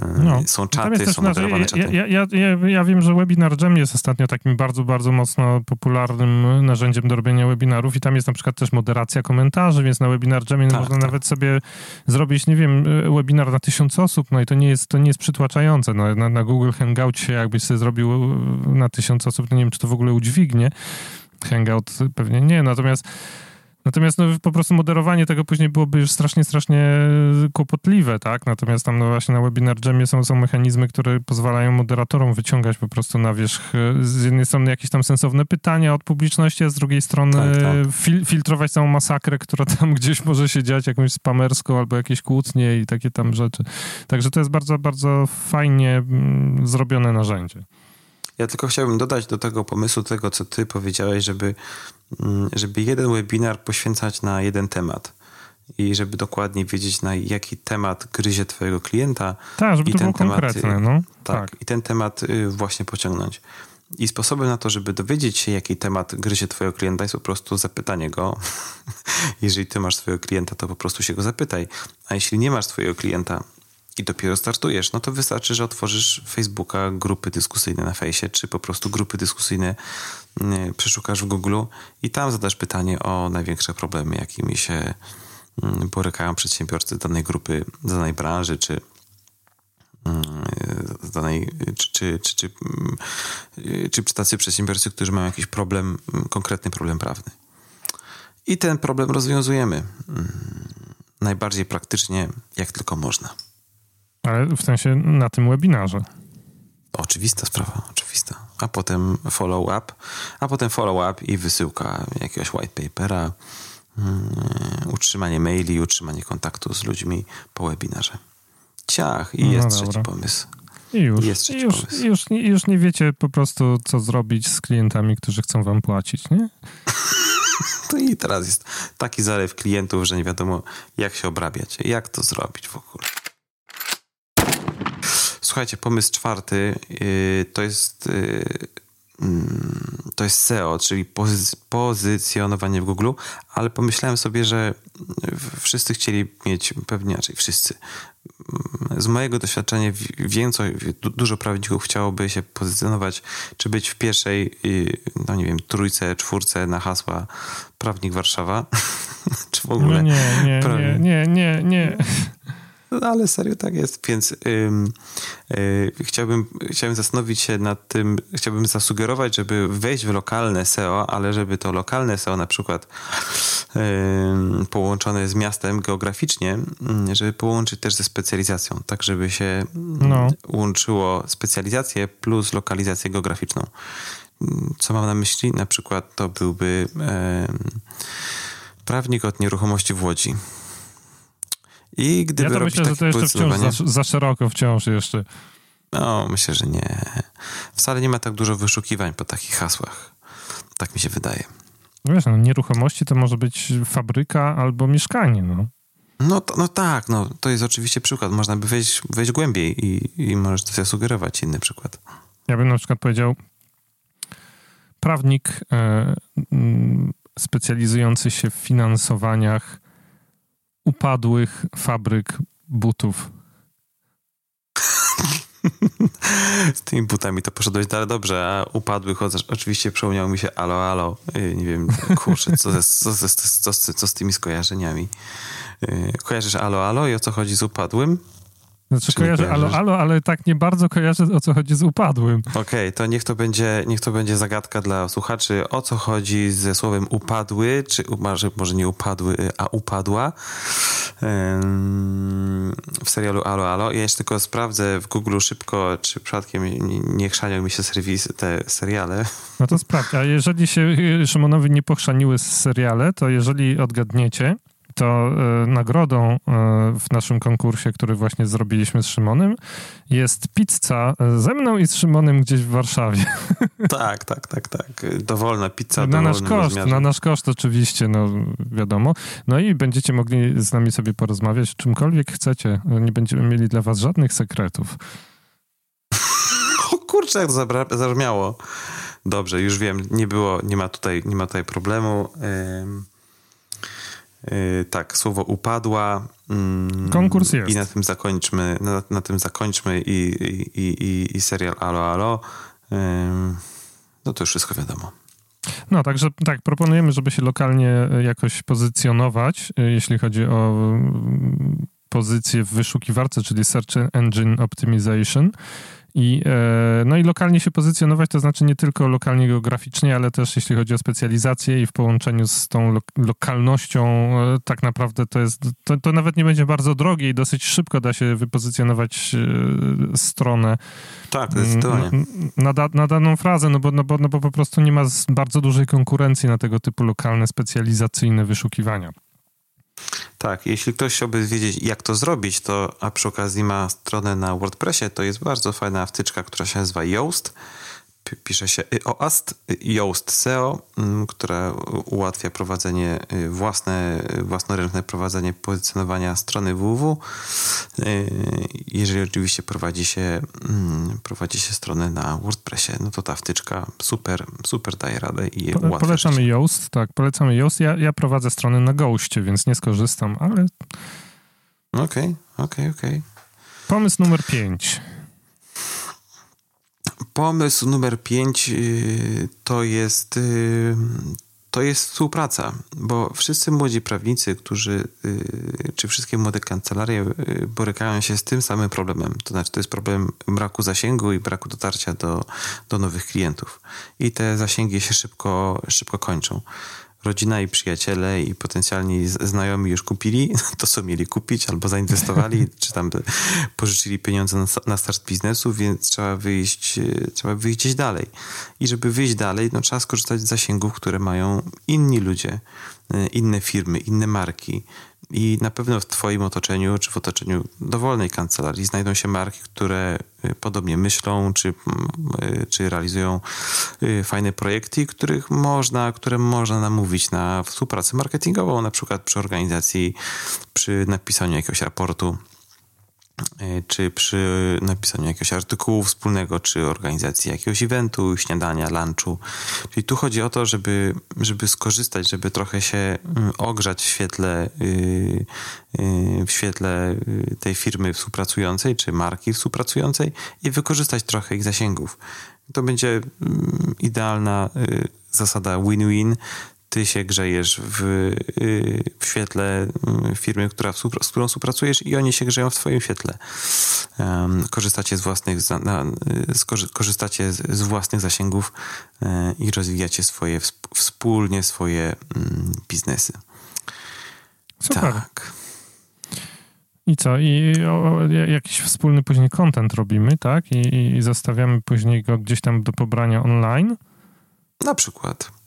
E, no. Są czaty, są moderowane czaty. Ja, ja, ja, ja, wiem, że Webinar Jam jest ostatnio takim bardzo, bardzo mocno popularnym narzędziem do robienia webinarów i tam jest na przykład też moderacja komentarzy, więc na Webinar Jamie tak, można tak. nawet sobie zrobić, nie wiem, webinar na tysiąc osób, no i to nie jest, to nie jest przytłaczające. No, na, na Google Hangout jakbyś sobie zrobił na tysiąc osób, to nie wiem, czy to w ogóle udźwignie. Hangout pewnie nie, natomiast Natomiast no, po prostu moderowanie tego później byłoby już strasznie, strasznie kłopotliwe, tak? Natomiast tam no właśnie na Webinar Jamie są, są mechanizmy, które pozwalają moderatorom wyciągać po prostu na wierzch e, z jednej strony jakieś tam sensowne pytania od publiczności, a z drugiej strony tak, tak. Fil filtrować całą masakrę, która tam gdzieś może się dziać, jakąś spamerską albo jakieś kłótnie i takie tam rzeczy. Także to jest bardzo, bardzo fajnie mm, zrobione narzędzie. Ja tylko chciałbym dodać do tego pomysłu, tego co ty powiedziałeś, żeby, żeby jeden webinar poświęcać na jeden temat i żeby dokładnie wiedzieć, na jaki temat gryzie twojego klienta. Tak, żeby i to ten było temat, konkretne. No. Tak, tak, i ten temat y, właśnie pociągnąć. I sposobem na to, żeby dowiedzieć się, jaki temat gryzie twojego klienta, jest po prostu zapytanie go. Jeżeli ty masz swojego klienta, to po prostu się go zapytaj. A jeśli nie masz swojego klienta, i dopiero startujesz, no to wystarczy, że otworzysz Facebooka, grupy dyskusyjne na fejsie, czy po prostu grupy dyskusyjne przeszukasz w Google i tam zadasz pytanie o największe problemy, jakimi się mm, borykają przedsiębiorcy danej grupy, danej branży, czy mm, danej, czy, czy, czy, czy, czy tacy przedsiębiorcy, którzy mają jakiś problem, konkretny problem prawny. I ten problem rozwiązujemy najbardziej praktycznie, jak tylko można. Ale w sensie na tym webinarze. Oczywista sprawa, oczywista. A potem follow-up, a potem follow-up i wysyłka jakiegoś white papera, um, utrzymanie maili, utrzymanie kontaktu z ludźmi po webinarze. Ciach, i jest no trzeci pomysł. I już, jest trzeci już, pomysł. Już, już nie wiecie po prostu, co zrobić z klientami, którzy chcą wam płacić, nie? To i teraz jest taki zalew klientów, że nie wiadomo, jak się obrabiać, jak to zrobić w ogóle. Słuchajcie, pomysł czwarty yy, to jest yy, to jest SEO, czyli pozy pozycjonowanie w Google, ale pomyślałem sobie, że wszyscy chcieli mieć, pewnie raczej wszyscy. Z mojego doświadczenia więcej, dużo prawników chciałoby się pozycjonować, czy być w pierwszej, no nie wiem, trójce, czwórce na hasła prawnik Warszawa, czy w ogóle... No nie, nie, nie, nie, nie, nie. No, ale serio tak jest, więc ym, y, chciałbym, chciałbym zastanowić się nad tym, chciałbym zasugerować, żeby wejść w lokalne SEO, ale żeby to lokalne SEO na przykład ym, połączone z miastem geograficznie, żeby połączyć też ze specjalizacją, tak żeby się no. łączyło specjalizację plus lokalizację geograficzną. Co mam na myśli? Na przykład to byłby prawnik od nieruchomości w Łodzi i gdyby ja to myślę, że to jeszcze wciąż za, za szeroko wciąż jeszcze. No, myślę, że nie. Wcale nie ma tak dużo wyszukiwań po takich hasłach. Tak mi się wydaje. Wiesz, no, nieruchomości to może być fabryka albo mieszkanie, no. No, to, no tak, no, to jest oczywiście przykład. Można by wejść, wejść głębiej i, i możesz to zasugerować inny przykład. Ja bym na przykład powiedział prawnik e, specjalizujący się w finansowaniach upadłych fabryk butów. Z tymi butami to poszedłeś dalej dobrze, a upadłych oczywiście przypomniało mi się alo, alo. Y, nie wiem, kurczę, co, ze, co, ze, co, co, co z tymi skojarzeniami. Y, kojarzysz alo, alo i o co chodzi z upadłym? Znaczy kojarzę alo, alo, ale tak nie bardzo kojarzę o co chodzi z upadłym. Okej, okay, to niech to, będzie, niech to będzie zagadka dla słuchaczy. O co chodzi ze słowem upadły, czy może, może nie upadły, a upadła w serialu Alo Alo. Ja jeszcze tylko sprawdzę w Google szybko, czy przypadkiem nie chrzanią mi się serwis, te seriale. No to sprawdź, a jeżeli się Szymonowi nie pochrzaniły seriale, to jeżeli odgadniecie, to e, nagrodą e, w naszym konkursie, który właśnie zrobiliśmy z Szymonem, jest pizza ze mną i z Szymonem gdzieś w Warszawie. Tak, tak, tak, tak. Dowolna pizza. Na nasz koszt, rozmiarze. na nasz koszt oczywiście, no wiadomo. No i będziecie mogli z nami sobie porozmawiać czymkolwiek chcecie. Nie będziemy mieli dla was żadnych sekretów. O kurczę, jak to zabrzmiało. Dobrze, już wiem, nie było, nie ma tutaj, nie ma tutaj problemu. Yy, tak, słowo upadła. Mm, Konkurs jest. I na tym zakończmy, na, na tym zakończmy i, i, i, i serial Alo Alo. Yy, no to już wszystko wiadomo. No, także tak, proponujemy, żeby się lokalnie jakoś pozycjonować, yy, jeśli chodzi o mm, pozycję w wyszukiwarce, czyli Search Engine Optimization. I, e, no i lokalnie się pozycjonować, to znaczy nie tylko lokalnie geograficznie, ale też jeśli chodzi o specjalizację i w połączeniu z tą lo lokalnością, e, tak naprawdę to jest, to, to, nawet nie będzie bardzo drogie i dosyć szybko da się wypozycjonować e, stronę. Tak, zdecydowanie. Na, da, na daną frazę, no bo, no, bo, no bo po prostu nie ma bardzo dużej konkurencji na tego typu lokalne, specjalizacyjne wyszukiwania. Tak, jeśli ktoś chciałby wiedzieć, jak to zrobić, to a przy okazji ma stronę na WordPressie, to jest bardzo fajna wtyczka, która się nazywa Yoast pisze się OAST, Yoast SEO, mm, która ułatwia prowadzenie y, własne, własnoręczne prowadzenie pozycjonowania strony www. Y, jeżeli oczywiście prowadzi się, mm, prowadzi się stronę na WordPressie, no to ta wtyczka super, super daje radę i po, ułatwia Polecamy. Yoast, tak, polecamy Yoast. Ja, ja prowadzę stronę na Ghostie, więc nie skorzystam, ale... Okej, okay, okej, okay, okej. Okay. Pomysł numer 5. Pomysł numer 5 y, to jest, y, to jest współpraca, bo wszyscy młodzi prawnicy, którzy, y, czy wszystkie młode kancelarie borykają się z tym samym problemem. To znaczy, to jest problem braku zasięgu i braku dotarcia do, do nowych klientów. I te zasięgi się szybko, szybko kończą rodzina i przyjaciele i potencjalni znajomi już kupili to, co mieli kupić, albo zainwestowali, czy tam pożyczyli pieniądze na, start biznesu, więc trzeba wyjść, trzeba wyjść gdzieś dalej. I żeby wyjść dalej, no, trzeba skorzystać z zasięgów, które mają inni ludzie, inne firmy, inne marki. I na pewno w Twoim otoczeniu, czy w otoczeniu dowolnej kancelarii znajdą się marki, które y, podobnie myślą, czy, y, czy realizują y, fajne projekty, których można, które można namówić na współpracę marketingową, na przykład przy organizacji, przy napisaniu jakiegoś raportu czy przy napisaniu jakiegoś artykułu wspólnego, czy organizacji jakiegoś eventu, śniadania, lunchu. Czyli tu chodzi o to, żeby, żeby skorzystać, żeby trochę się mm, ogrzać w świetle, y, y, w świetle y, tej firmy współpracującej, czy marki współpracującej i wykorzystać trochę ich zasięgów. To będzie mm, idealna zasada win-win, ty się grzejesz w, y, w świetle mm, firmy, która, z którą współpracujesz i oni się grzeją w twoim świetle. Korzystacie z własnych, y, korzystacie z własnych zasięgów y, i rozwijacie swoje, wspólnie swoje mm, biznesy. Super. Tak. I co? I o, jakiś wspólny później content robimy, tak? I, I zostawiamy później go gdzieś tam do pobrania online? Na przykład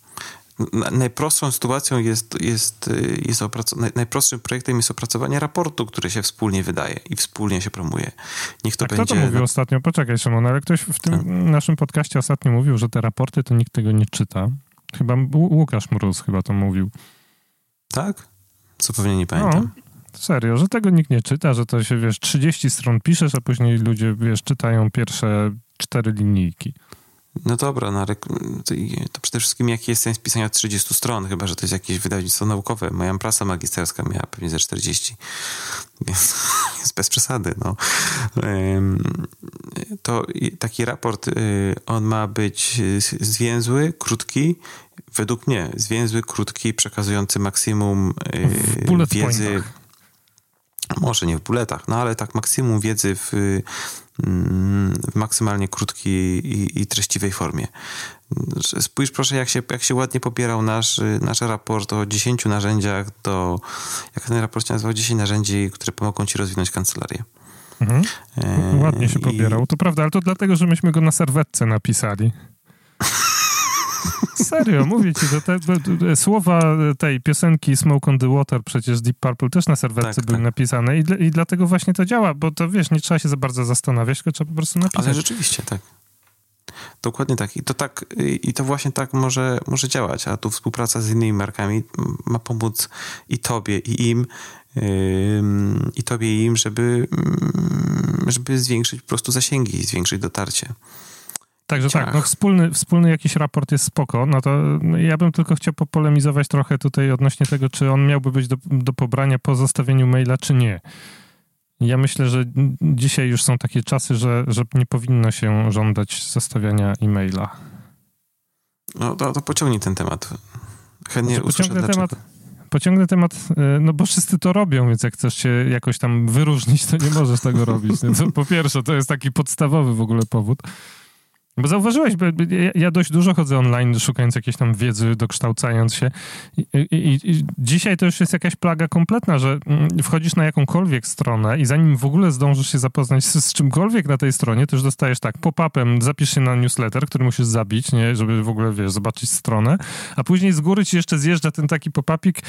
najprostszą sytuacją jest, jest, jest opracowanie, najprostszym projektem jest opracowanie raportu, który się wspólnie wydaje i wspólnie się promuje. Niech to A będzie... kto to mówił ostatnio? Poczekaj, Szymon, ale ktoś w tym tak. naszym podcaście ostatnio mówił, że te raporty to nikt tego nie czyta. Chyba Łukasz Mróz chyba to mówił. Tak? Co pewnie nie pamiętam. No. Serio, że tego nikt nie czyta, że to się, wiesz, 30 stron piszesz, a później ludzie, wiesz, czytają pierwsze cztery linijki. No dobra, no, to przede wszystkim jaki jest sens pisania 30 stron, chyba że to jest jakieś wydawnictwo naukowe. Moja prasa magisterska miała pewnie ze 40, więc jest bez przesady. No. To taki raport, y, on ma być zwięzły, krótki, według mnie zwięzły, krótki, przekazujący maksimum y, wiedzy. Pointach. Może nie w buletach, no ale tak maksimum wiedzy w w maksymalnie krótkiej i, i, treściwej formie. Spójrz proszę, jak się, jak się ładnie popierał nasz, nasz raport o 10 narzędziach do, jak ten raport się nazywał, 10 narzędzi, które pomogą ci rozwinąć kancelarię. Mhm. E, ładnie się pobierał, I... to prawda, ale to dlatego, że myśmy go na serwetce napisali. Serio, mówię ci, że te, te, słowa tej piosenki Smoke on the Water, przecież Deep Purple też na serwerce tak, były tak. napisane i, i dlatego właśnie to działa, bo to wiesz, nie trzeba się za bardzo zastanawiać, tylko trzeba po prostu napisać. Ale rzeczywiście, tak. Dokładnie tak. I to tak, i to właśnie tak może, może działać, a tu współpraca z innymi markami ma pomóc i tobie, i im, yy, i tobie, i im, żeby, żeby zwiększyć po prostu zasięgi, zwiększyć dotarcie. Także Ciach. tak, no wspólny, wspólny jakiś raport jest spoko, no to ja bym tylko chciał popolemizować trochę tutaj odnośnie tego, czy on miałby być do, do pobrania po zostawieniu maila, czy nie. Ja myślę, że dzisiaj już są takie czasy, że, że nie powinno się żądać zostawiania e-maila. No to, to pociągnij ten temat. Chętnie znaczy, pociągnę temat, pociągnę temat, e, no bo wszyscy to robią, więc jak chcesz się jakoś tam wyróżnić, to nie możesz tego robić. No to po pierwsze, to jest taki podstawowy w ogóle powód. Bo zauważyłeś, bo ja dość dużo chodzę online, szukając jakiejś tam wiedzy, dokształcając się. I, i, I, dzisiaj to już jest jakaś plaga kompletna, że mm, wchodzisz na jakąkolwiek stronę i zanim w ogóle zdążysz się zapoznać z, z czymkolwiek na tej stronie, to już dostajesz tak, pop-upem zapisz się na newsletter, który musisz zabić, nie, żeby w ogóle, wiesz, zobaczyć stronę, a później z góry ci jeszcze zjeżdża ten taki pop-upik,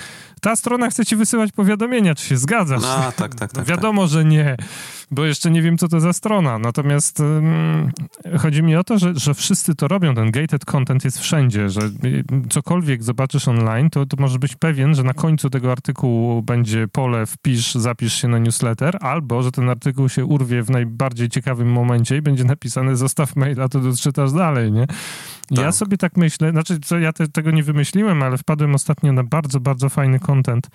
ta strona chce ci wysyłać powiadomienia, czy się zgadzasz? No, tak, tak, tak. No, wiadomo, tak. że nie, bo jeszcze nie wiem, co to za strona. Natomiast um, chodzi mi o to, że, że wszyscy to robią. Ten gated content jest wszędzie, że cokolwiek zobaczysz online, to, to możesz być pewien, że na końcu tego artykułu będzie pole wpisz, zapisz się na newsletter, albo, że ten artykuł się urwie w najbardziej ciekawym momencie i będzie napisane zostaw maila, to doczytasz dalej, nie? Tak. Ja sobie tak myślę, znaczy, ja te, tego nie wymyśliłem, ale wpadłem ostatnio na bardzo, bardzo fajny content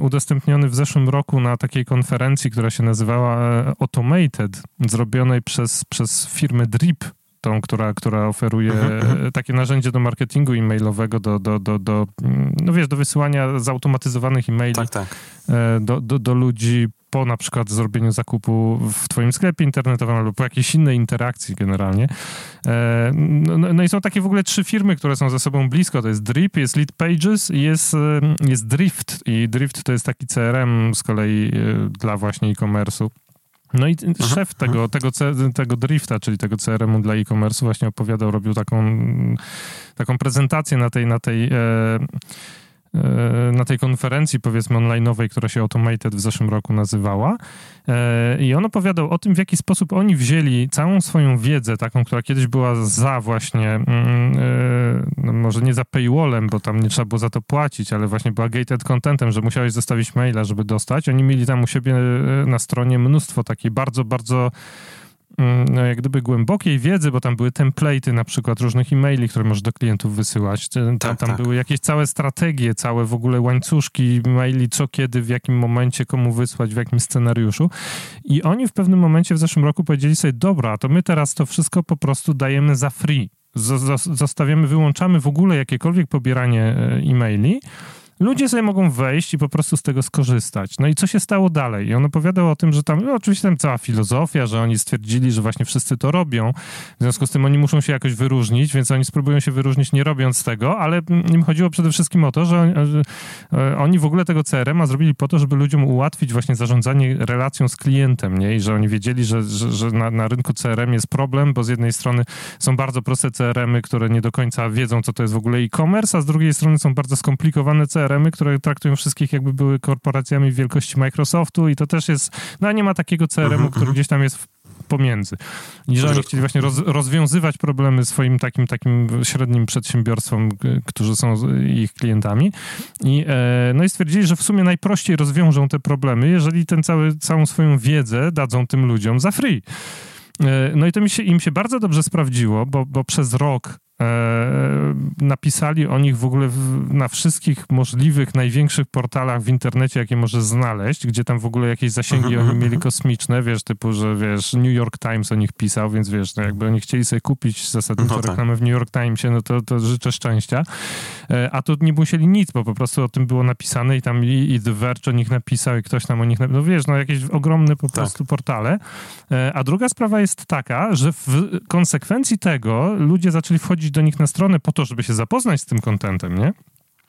udostępniony w zeszłym roku na takiej konferencji, która się nazywała e, Automated, zrobionej przez, przez firmę Drip tą, która, która oferuje mhm, mhm. takie narzędzie do marketingu e-mailowego, do, do, do, do, no wiesz, do wysyłania zautomatyzowanych e-maili tak, tak. Do, do, do ludzi po na przykład zrobieniu zakupu w twoim sklepie internetowym albo po jakiejś innej interakcji generalnie. E, no, no, no, i są takie w ogóle trzy firmy, które są ze sobą blisko. To jest Drip, jest Lead Pages i jest, jest Drift. I Drift to jest taki CRM z kolei e, dla właśnie e-commerce'u. No i aha, szef tego, tego, tego Drifta, czyli tego CRM-u dla e-commerce właśnie opowiadał, robił taką, taką prezentację na tej, na tej E, na tej konferencji, powiedzmy, online'owej, która się Automated w zeszłym roku nazywała. E, I on opowiadał o tym, w jaki sposób oni wzięli całą swoją wiedzę, taką, która kiedyś była za właśnie, mm, e, no może nie za paywallem, bo tam nie trzeba było za to płacić, ale właśnie była gated contentem, że musiałeś zostawić maila, żeby dostać. Oni mieli tam u siebie na stronie mnóstwo takiej bardzo, bardzo jak gdyby głębokiej wiedzy, bo tam były template'y na przykład różnych e-maili, które możesz do klientów wysyłać. Tam, tak, tam tak. były jakieś całe strategie, całe w ogóle łańcuszki maili, co kiedy, w jakim momencie, komu wysłać, w jakim scenariuszu. I oni w pewnym momencie w zeszłym roku powiedzieli sobie, dobra, to my teraz to wszystko po prostu dajemy za free. Zostawiamy, wyłączamy w ogóle jakiekolwiek pobieranie e, e-maili ludzie sobie mogą wejść i po prostu z tego skorzystać. No i co się stało dalej? I on opowiadał o tym, że tam, no oczywiście tam cała filozofia, że oni stwierdzili, że właśnie wszyscy to robią, w związku z tym oni muszą się jakoś wyróżnić, więc oni spróbują się wyróżnić nie robiąc tego, ale im chodziło przede wszystkim o to, że e, oni w ogóle tego CRM-a zrobili po to, żeby ludziom ułatwić właśnie zarządzanie relacją z klientem, nie? I że oni wiedzieli, że, że, że na, na rynku CRM jest problem, bo z jednej strony są bardzo proste CRM-y, które nie do końca wiedzą, co to jest w ogóle e-commerce, a z drugiej strony są bardzo skomplikowane CRM, CRM-y, które traktują wszystkich jakby były korporacjami wielkości Microsoftu i to też jest, no nie ma takiego CRM-u, mhm, który mhm. gdzieś tam jest pomiędzy. I że oni chcieli właśnie roz, rozwiązywać problemy swoim takim, takim średnim przedsiębiorstwom, którzy są ich klientami. I, e, no i stwierdzili, że w sumie najprościej rozwiążą te problemy, jeżeli ten cały, całą swoją wiedzę dadzą tym ludziom za free. E, no i to mi się, im się bardzo dobrze sprawdziło, bo, bo przez rok napisali o nich w ogóle na wszystkich możliwych, największych portalach w internecie, jakie możesz znaleźć, gdzie tam w ogóle jakieś zasięgi oni mieli kosmiczne, wiesz, typu, że wiesz, New York Times o nich pisał, więc wiesz, no jakby oni chcieli sobie kupić zasadniczo no tak. reklamę w New York Timesie, no to, to życzę szczęścia. E, a tu nie musieli nic, bo po prostu o tym było napisane i tam i, i The Verge o nich napisał i ktoś tam o nich napisał, no wiesz, no jakieś ogromne po tak. prostu portale. E, a druga sprawa jest taka, że w konsekwencji tego ludzie zaczęli wchodzić wchodzić do nich na stronę po to, żeby się zapoznać z tym kontentem, nie?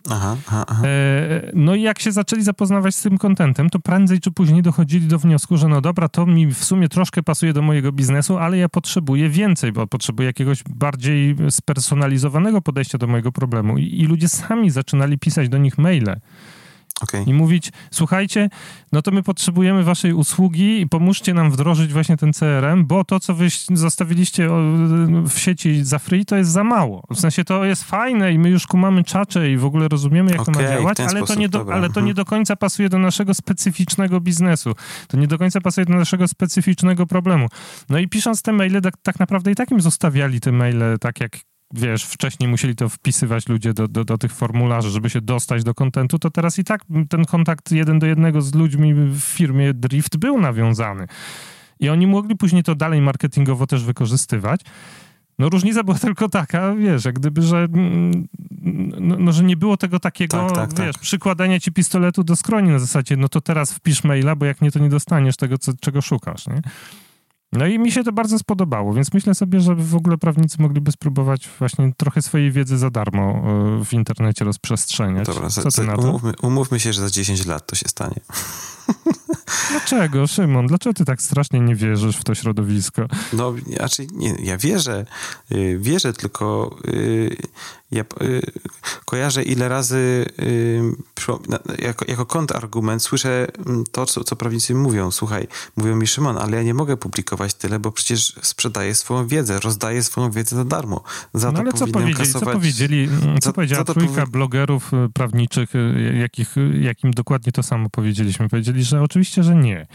Aha, aha, aha. E, no i jak się zaczęli zapoznawać z tym kontentem, to prędzej czy później dochodzili do wniosku, że no dobra, to mi w sumie troszkę pasuje do mojego biznesu, ale ja potrzebuję więcej, bo potrzebuję jakiegoś bardziej spersonalizowanego podejścia do mojego problemu. I, i ludzie sami zaczynali pisać do nich maile. Okay. I mówić, słuchajcie, no to my potrzebujemy waszej usługi i pomóżcie nam wdrożyć właśnie ten CRM, bo to, co wy zostawiliście w sieci za free, to jest za mało. W sensie to jest fajne i my już kumamy czacze i w ogóle rozumiemy, jak okay, to ma działać, ale, to nie, do, ale to nie do końca pasuje do naszego specyficznego biznesu. To nie do końca pasuje do naszego specyficznego problemu. No i pisząc te maile, tak, tak naprawdę i takim zostawiali te maile tak, jak wiesz, wcześniej musieli to wpisywać ludzie do, do, do tych formularzy, żeby się dostać do kontentu, to teraz i tak ten kontakt jeden do jednego z ludźmi w firmie Drift był nawiązany. I oni mogli później to dalej marketingowo też wykorzystywać. No różnica była tylko taka, wiesz, jak gdyby, że, no, no że nie było tego takiego, tak, tak, wiesz, tak. przykładania ci pistoletu do skroni na zasadzie, no to teraz wpisz maila, bo jak nie, to nie dostaniesz tego, co, czego szukasz, nie? No i mi się to bardzo spodobało, więc myślę sobie, że w ogóle prawnicy mogliby spróbować właśnie trochę swojej wiedzy za darmo e, w internecie rozprzestrzeniać. Dobra, Co ty na to? Umówmy, umówmy się, że za 10 lat to się stanie. Dlaczego, Szymon? Dlaczego ty tak strasznie nie wierzysz w to środowisko? No, znaczy, nie, ja wierzę, y, wierzę, tylko y, ja y, kojarzę ile razy jako, jako kontrargument słyszę mm, to, co, co prawnicy mówią. Słuchaj, mówią mi, Szymon, ale ja nie mogę publikować tyle, bo przecież sprzedaję swoją wiedzę, rozdaję swoją wiedzę za darmo. Za no ale co powiedzieli, kasować... co powiedzieli, co za, powiedziała za trójka powi... blogerów prawniczych, jakich, jakim dokładnie to samo powiedzieliśmy? Powiedzieli, że oczywiście, że nie.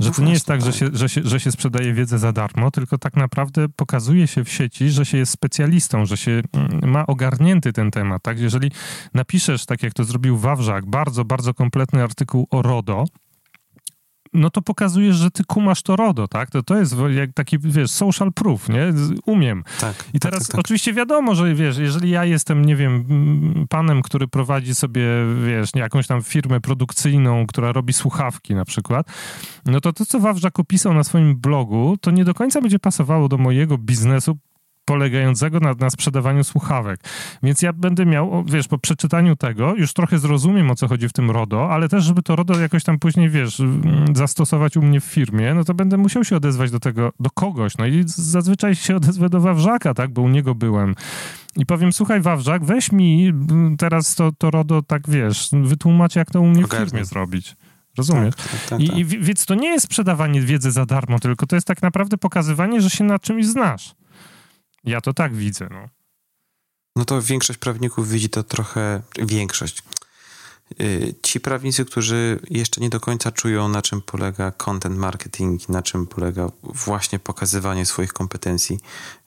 Że to nie jest tak, że się, że, się, że się sprzedaje wiedzę za darmo, tylko tak naprawdę pokazuje się w sieci, że się jest specjalistą, że się mm, ma ogarnięty ten temat. Tak? Jeżeli napiszesz, tak jak to zrobił Wawrzak, bardzo, bardzo kompletny artykuł o RODO, no to pokazujesz, że ty kumasz to RODO, tak? To, to jest jak taki, wiesz, social proof, nie? Umiem. Tak, I teraz tak, tak, tak. oczywiście wiadomo, że wiesz, jeżeli ja jestem, nie wiem, panem, który prowadzi sobie, wiesz, jakąś tam firmę produkcyjną, która robi słuchawki na przykład, no to to, co Wawrzak opisał na swoim blogu, to nie do końca będzie pasowało do mojego biznesu polegającego na, na, sprzedawaniu słuchawek. Więc ja będę miał, wiesz, po przeczytaniu tego, już trochę zrozumiem, o co chodzi w tym RODO, ale też, żeby to RODO jakoś tam później, wiesz, zastosować u mnie w firmie, no to będę musiał się odezwać do tego, do kogoś. No i zazwyczaj się odezwę do Wawrzaka, tak, bo u niego byłem. I powiem, słuchaj Wawrzak, weź mi teraz to, to RODO, tak wiesz, wytłumacz, jak to u mnie w firmie zrobić. Rozumiesz? Tak, tak, tak, I, I, tak. więc to nie jest sprzedawanie wiedzy za darmo, tylko to jest tak naprawdę pokazywanie, że się na czymś znasz. Ja to tak widzę, no. No to większość prawników widzi to trochę, większość. Y, ci prawnicy, którzy jeszcze nie do końca czują, na czym polega content marketing, na czym polega właśnie pokazywanie swoich kompetencji,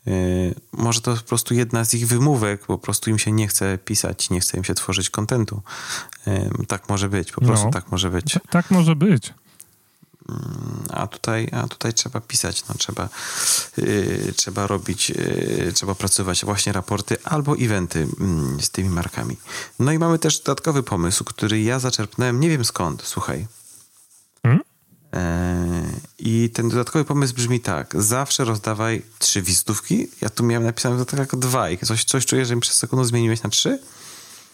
y, może to po prostu jedna z ich wymówek, po prostu im się nie chce pisać, nie chce im się tworzyć kontentu. Y, tak może być, po prostu no, tak może być. tak może być. Mm, a tutaj, a tutaj trzeba pisać, no, trzeba, yy, trzeba robić, yy, trzeba pracować właśnie raporty albo eventy yy, z tymi markami. No i mamy też dodatkowy pomysł, który ja zaczerpnąłem, nie wiem skąd, słuchaj. Hmm? E, I ten dodatkowy pomysł brzmi tak. Zawsze rozdawaj trzy wizytówki. Ja tu miałem napisane to tak jako dwa i coś, coś czuję, że mi przez sekundę zmieniłeś na trzy.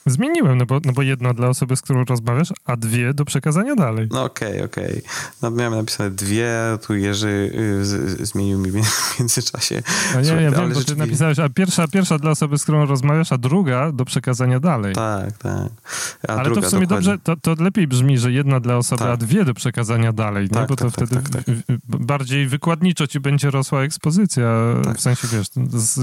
Zmieniłem, no bo, no bo jedna dla osoby, z którą rozmawiasz, a dwie do przekazania dalej. No okej, okay, okej. Okay. No miałem napisane dwie, tu Jerzy y, z, zmienił mi w międzyczasie. No nie, ja wiem, bo ty napisałeś, a pierwsza, pierwsza dla osoby, z którą rozmawiasz, a druga do przekazania dalej. Tak, tak. A Ale druga, to w sumie dokładnie. dobrze, to, to lepiej brzmi, że jedna dla osoby, tak. a dwie do przekazania dalej, tak, bo to tak, tak wtedy tak, tak. bardziej wykładniczo ci będzie rosła ekspozycja, w sensie, wiesz,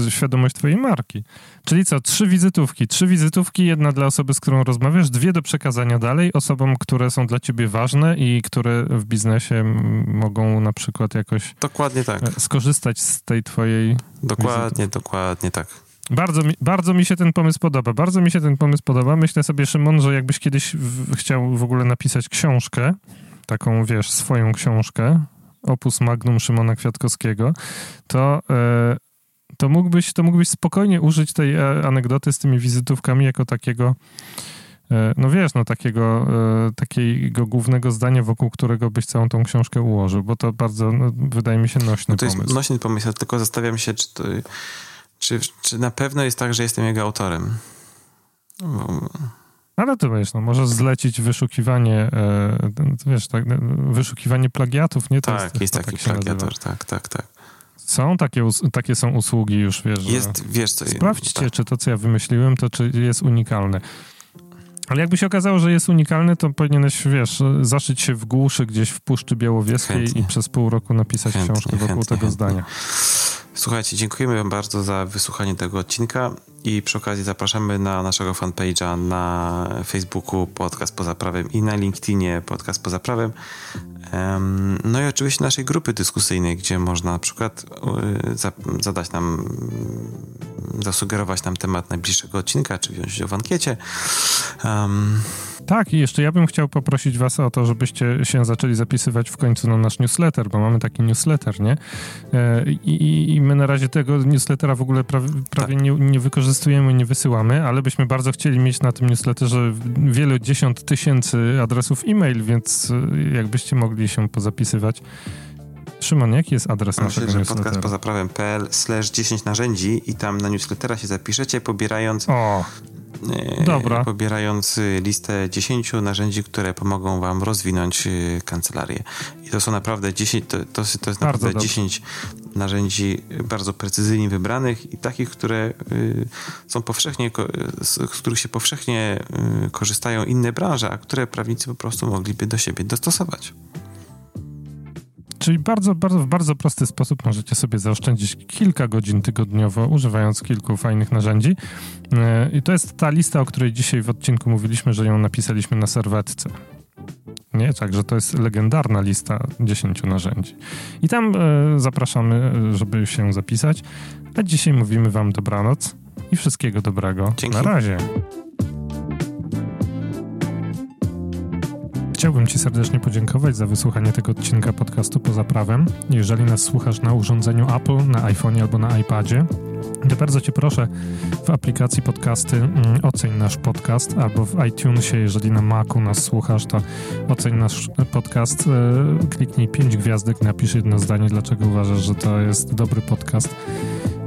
świadomość twojej marki. Czyli co, trzy wizytówki. Trzy wizytówki, jedna dla osoby, z którą rozmawiasz, dwie do przekazania dalej osobom, które są dla ciebie ważne i które w biznesie mogą na przykład jakoś Dokładnie tak. E, skorzystać z tej twojej Dokładnie, wizytówki. dokładnie tak. Bardzo mi, bardzo mi się ten pomysł podoba. Bardzo mi się ten pomysł podoba. Myślę sobie, Szymon, że jakbyś kiedyś w, chciał w ogóle napisać książkę, taką, wiesz, swoją książkę, opus magnum Szymona Kwiatkowskiego, to e, to mógłbyś, to mógłbyś spokojnie użyć tej e, anegdoty z tymi wizytówkami jako takiego, e, no wiesz, no takiego, e, takiego głównego zdania, wokół którego byś całą tą książkę ułożył, bo to bardzo, no, wydaje mi się, nośny no to pomysł. To jest nośny pomysł, tylko zastanawiam się, czy, to, czy, czy na pewno jest tak, że jestem jego autorem. Bo... Ale to wiesz, no, możesz zlecić wyszukiwanie, wiesz, tak, wyszukiwanie plagiatów, nie? To tak, jest, jest taki tak plagiator, tak, tak, tak. Są takie, takie są usługi już, wiesz. Jest, wiesz co... Sprawdźcie, tak. czy to, co ja wymyśliłem, to czy jest unikalne. Ale jakby się okazało, że jest unikalny, to powinieneś, wiesz, zaszyć się w głuszy gdzieś w Puszczy Białowieskiej chętnie. i przez pół roku napisać chętnie, książkę wokół chętnie, tego zdania. Słuchajcie, dziękujemy wam bardzo za wysłuchanie tego odcinka i przy okazji zapraszamy na naszego fanpage'a na Facebooku Podcast Poza Prawem i na LinkedInie Podcast Poza Prawem. No i oczywiście naszej grupy dyskusyjnej, gdzie można na przykład y, zadać nam, zasugerować nam temat najbliższego odcinka, czy wziąć udział w ankiecie. Um, tak, i jeszcze ja bym chciał poprosić Was o to, żebyście się zaczęli zapisywać w końcu na nasz newsletter, bo mamy taki newsletter, nie? E, I, i my na razie tego newslettera w ogóle prawie, prawie tak. nie, nie wykorzystujemy, nie wysyłamy, ale byśmy bardzo chcieli mieć na tym newsletterze wiele dziesiąt tysięcy adresów e-mail, więc e, jakbyście mogli się pozapisywać. Szymon, jaki jest adres Myślę, naszego newslettera? podcast poza prawem.pl slash 10 narzędzi i tam na newslettera się zapiszecie, pobierając o. E, Dobra. pobierając y, listę 10 narzędzi, które pomogą wam rozwinąć y, kancelarię. I to są naprawdę 10, to, to, to jest naprawdę dobrze. 10 narzędzi bardzo precyzyjnie wybranych i takich, które y, są powszechnie, z których się powszechnie korzystają inne branże, a które prawnicy po prostu mogliby do siebie dostosować. Czyli bardzo, bardzo, w bardzo prosty sposób możecie sobie zaoszczędzić kilka godzin tygodniowo, używając kilku fajnych narzędzi. E, I to jest ta lista, o której dzisiaj w odcinku mówiliśmy, że ją napisaliśmy na serwetce. Nie, także to jest legendarna lista 10 narzędzi. I tam e, zapraszamy, żeby się zapisać. A dzisiaj mówimy Wam dobranoc i wszystkiego dobrego. Dzięki. Na razie. Chciałbym Ci serdecznie podziękować za wysłuchanie tego odcinka podcastu Poza Prawem. Jeżeli nas słuchasz na urządzeniu Apple, na iPhone albo na iPadzie, bardzo Cię proszę w aplikacji podcasty mm, oceń nasz podcast albo w iTunesie, jeżeli na Macu nas słuchasz, to oceń nasz podcast, e, kliknij pięć gwiazdek, napisz jedno zdanie, dlaczego uważasz, że to jest dobry podcast.